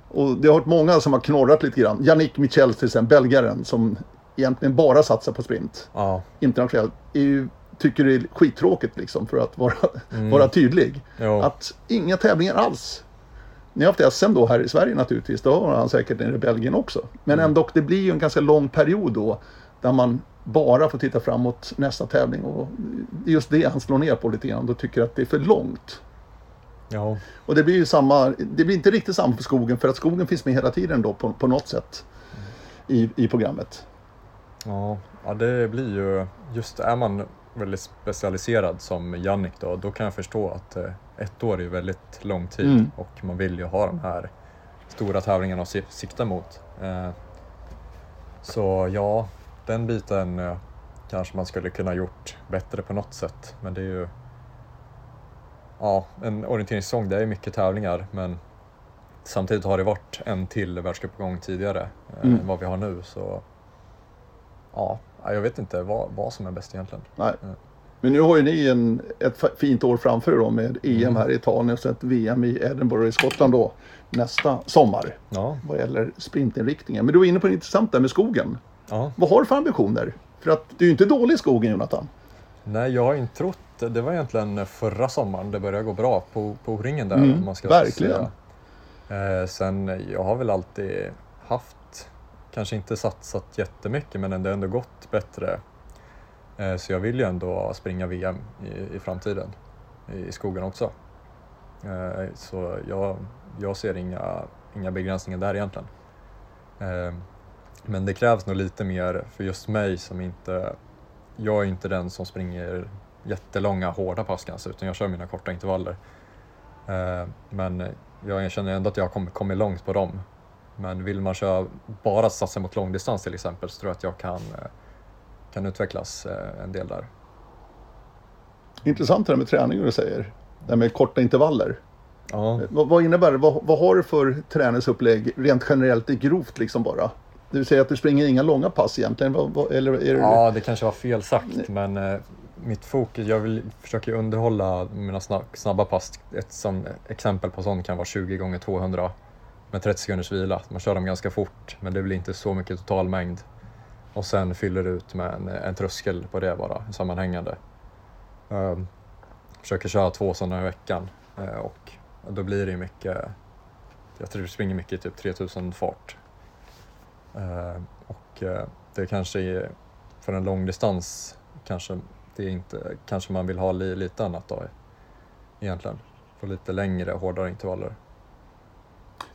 Och det har varit många som har knorrat lite grann. Yannick Michels till exempel, belgaren, som egentligen bara satsar på sprint. Ja. Internationellt. Är ju, tycker det är skittråkigt liksom, för att vara, (laughs) mm. vara tydlig. Jo. Att inga tävlingar alls ni har haft SM då här i Sverige naturligtvis, då har han säkert nere i Belgien också. Men mm. ändå, det blir ju en ganska lång period då där man bara får titta framåt nästa tävling och just det han slår ner på lite grann. Då tycker att det är för långt. Ja. Och det blir ju samma, det blir inte riktigt samma för skogen för att skogen finns med hela tiden då på, på något sätt mm. i, i programmet. Ja, ja, det blir ju, just är man väldigt specialiserad som Jannik då, då kan jag förstå att eh, ett år är väldigt lång tid mm. och man vill ju ha de här stora tävlingarna att sikta mot. Eh, så ja, den biten eh, kanske man skulle kunna gjort bättre på något sätt, men det är ju Ja, en orienteringssäsong, det är mycket tävlingar men samtidigt har det varit en till världscupgång tidigare mm. än vad vi har nu så ja, jag vet inte vad, vad som är bäst egentligen. Nej. Men nu har ju ni en, ett fint år framför er då med EM mm. här i Italien och så ett VM i Edinburgh i Skottland då nästa sommar. Ja. Vad gäller sprintinriktningen. Men du var inne på det intressant där med skogen. Ja. Vad har du för ambitioner? För att du är ju inte dålig i skogen Jonathan. Nej, jag har inte trott det. Det var egentligen förra sommaren det började gå bra på, på ringen där. Mm, man ska verkligen. Eh, sen, jag har väl alltid haft, kanske inte satsat jättemycket men det har ändå gått bättre. Eh, så jag vill ju ändå springa VM i, i framtiden i, skogen också. Eh, så jag, jag ser inga, inga begränsningar där egentligen. Eh, men det krävs nog lite mer för just mig som inte, jag är inte den som springer jättelånga hårda pass kanske utan jag kör mina korta intervaller. Men jag känner ändå att jag har kommit, långt på dem. Men vill man köra bara satsa mot långdistans till exempel så tror jag att jag kan, kan utvecklas en del där. Intressant det här med träning du säger. Det här med korta intervaller. Ja. Vad, vad, innebär det? Vad, vad, har du för träningsupplägg rent generellt, i grovt liksom bara? Vill säga att du springer inga långa pass egentligen? Eller är det... Ja, det kanske var fel sagt men eh, mitt fokus, jag vill försöka underhålla mina snabba pass. Ett som, exempel på sånt kan vara 20 gånger 200 med 30 sekunders vila. Man kör dem ganska fort men det blir inte så mycket totalmängd. Och sen fyller du ut med en, en tröskel på det bara, sammanhängande. Um, försöker köra två sådana i veckan uh, och då blir det ju mycket, jag tror det springer mycket i typ 3000 fart. Uh, och uh, det kanske är, för en långdistans kanske det är inte, kanske man vill ha li, lite annat då egentligen. Få lite längre, hårdare intervaller.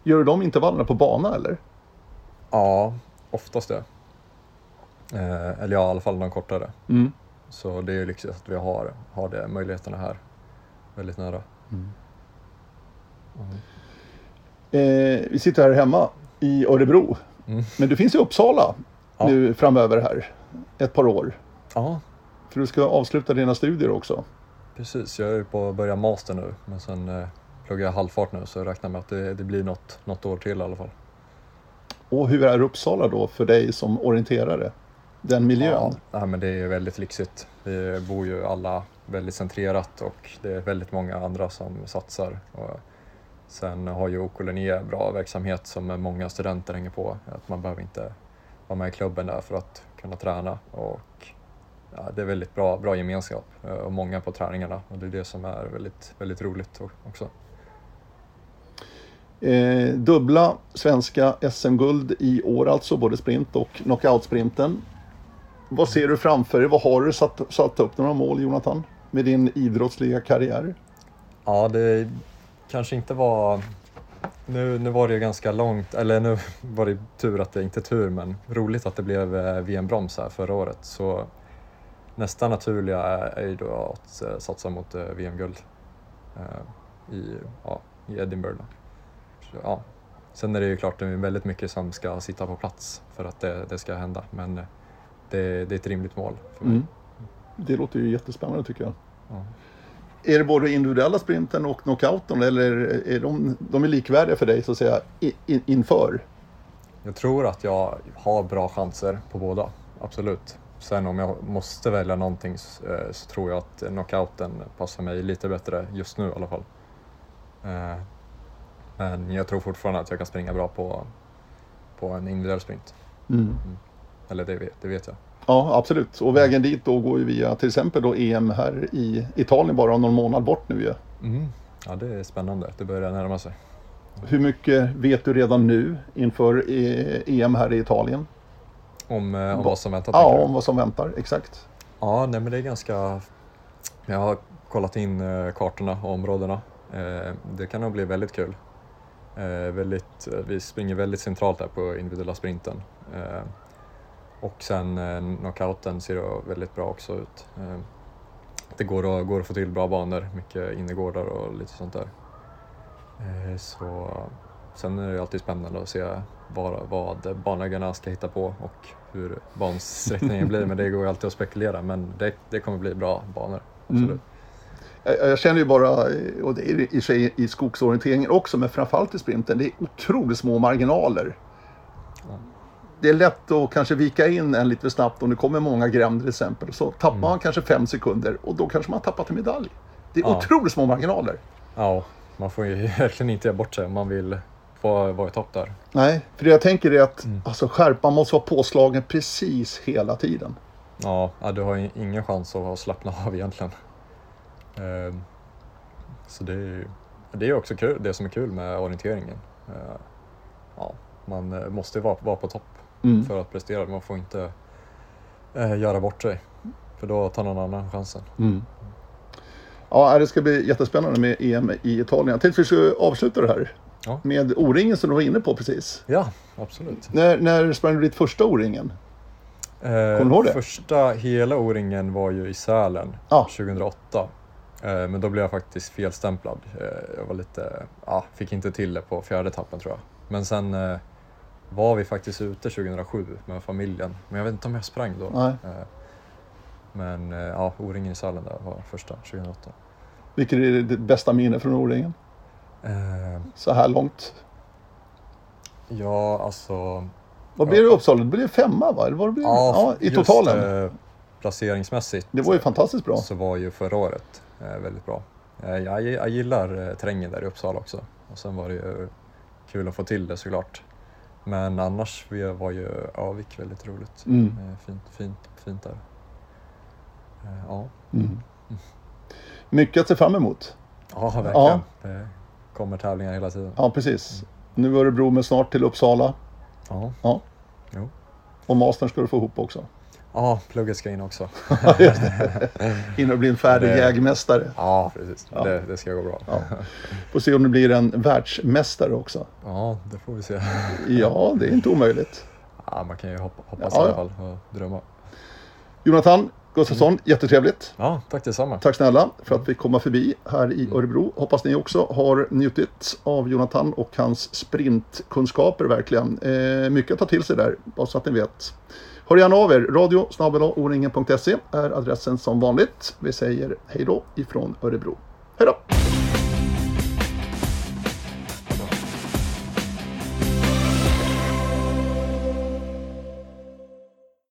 Gör du de intervallerna på bana eller? Ja, oftast det. Eh, eller ja, i alla fall de kortare. Mm. Så det är ju liksom att vi har, har det möjligheterna här väldigt nära. Mm. Eh, vi sitter här hemma i Örebro. Mm. Men du finns i Uppsala ja. nu framöver här. Ett par år. Ja. För du ska avsluta dina studier också. Precis, jag är på att börja master nu. Men sen eh, pluggar halvfart nu så jag räknar med att det, det blir något, något år till i alla fall. Och hur är Uppsala då för dig som orienterare? Den miljön? Ja, men det är väldigt lyxigt. Vi bor ju alla väldigt centrerat och det är väldigt många andra som satsar. Och Sen har ju OK Linné bra verksamhet som många studenter hänger på. Att man behöver inte vara med i klubben där för att kunna träna. Och ja, det är väldigt bra, bra gemenskap eh, och många på träningarna och det är det som är väldigt, väldigt roligt också. Eh, dubbla svenska SM-guld i år alltså, både sprint och knockout-sprinten. Vad ser du framför dig? Vad har du satt, satt upp några mål, Jonathan, med din idrottsliga karriär? Ja, det kanske inte var... Nu, nu var det ju ganska långt, eller nu var det tur att det inte tur, men roligt att det blev eh, VM-broms här förra året. Så nästa naturliga är ju då att eh, satsa mot eh, VM-guld i, ja, i Edinburgh. Ja. Sen är det ju klart det är väldigt mycket som ska sitta på plats för att det, det ska hända, men det, det, är ett rimligt mål för mig. Mm. Det låter ju jättespännande tycker jag. Ja. Är det både individuella sprinten och knockouten eller är de, de är likvärdiga för dig så att säga in, inför? Jag tror att jag har bra chanser på båda, absolut. Sen om jag måste välja någonting så, eh, så tror jag att knockouten passar mig lite bättre just nu i alla fall. Men jag tror fortfarande att jag kan springa bra på, på en individuell sprint. Mm. Mm. Eller det vet, det vet jag. Ja, absolut. Och vägen dit då går ju via till exempel då EM här i Italien bara någon månad bort nu ju. Mm. Ja, det är spännande. Det börjar närma sig. Hur mycket vet du redan nu inför EM här i Italien? Om, eh, om vad som väntar? Ja, om vad som väntar, exakt. Ja, nej, men det är ganska... Jag har kollat in eh, kartorna och områdena. Eh, det kan nog bli väldigt kul. Väldigt, vi springer väldigt centralt där på individuella sprinten. Och sen eh, knockouten ser väldigt bra också ut. Eh, det går att, går att få till bra banor, mycket innergårdar och lite sånt där. Eh, så, sen är det alltid spännande att se vad, vad banläggarna ska hitta på och hur bansträckningen blir. Men det går ju alltid att spekulera, men det, det kommer bli bra banor. Absolut. Mm. Jag känner ju bara, och det är i sig i skogsorienteringen också, men framförallt i sprinten, det är otroligt små marginaler det är lätt att kanske vika in en lite för snabbt om det kommer många gränder till exempel. Så tappar mm. man kanske fem sekunder och då kanske man tappat en medalj. Det är ja. otroligt små marginaler. Ja, man får ju (laughs) verkligen inte ge bort sig om man vill få vara i topp där. Nej, för det jag tänker är att mm. alltså, skärpan måste vara påslagen precis hela tiden. Ja, du har ingen chans att slappna av egentligen. Ehm, så det är, det är också kul, det som är kul med orienteringen. Ehm, ja, man eh, måste vara, vara på topp mm. för att prestera. Man får inte eh, göra bort sig. För då tar någon annan chansen. Mm. Ja, det ska bli jättespännande med EM i Italien. Jag tänkte att vi skulle avsluta det här ja. med O-ringen som du var inne på precis. Ja, absolut. När, när sprang du ditt första O-ringen? Eh, Kommer du ihåg det? Första hela O-ringen var ju i Sälen ja. 2008. Eh, men då blev jag faktiskt felstämplad. Eh, jag var lite, ja, fick inte till det på fjärde etappen tror jag. Men sen eh, var vi faktiskt ute 2007 med familjen. Men jag vet inte om jag sprang då. Nej. Men ja, O-ringen i Sälen där var första 2008. Vilket är ditt bästa minne från O-ringen? Eh, Så här långt? Ja, alltså... Vad blev det i Uppsala? Det blev femma va? Eller vad blev ja, ja, I totalen? Just, eh, placeringsmässigt. Det var ju fantastiskt bra. Så var ju förra året väldigt bra. Eh, jag, jag gillar eh, terrängen där i Uppsala också. Och sen var det ju kul att få till det såklart. Men annars var ju Avik väldigt roligt. Mm. Eh, fint, fint, fint där. Eh, ja. Mm. Mycket att se fram emot. Ja, verkligen. Ja. Det kommer tävlingar hela tiden. Ja, precis. Nu Örebro, men snart till Uppsala. Ja. ja. Jo. Och mastern ska du få ihop också. Ja, plugget ska in också. (laughs) in och bli en färdig det... jägmästare. Ja, precis. Ja. Det, det, ska gå bra. Ja. Får se om du blir en världsmästare också. Ja, det får vi se. ja, det är inte omöjligt. Ja, man kan ju hoppas ja. i alla fall och drömma. Jonathan, Gustafsson, mm. jättetrevligt. Ja, tack detsamma. Tack snälla för att vi kom förbi här i mm. Örebro. Hoppas ni också har njutit av Jonathan och hans sprintkunskaper verkligen. Eh, mycket att ta till sig där, bara så att ni vet. Hör gärna av er. Radio är adressen som vanligt. Vi säger hej då ifrån Örebro. Hej då!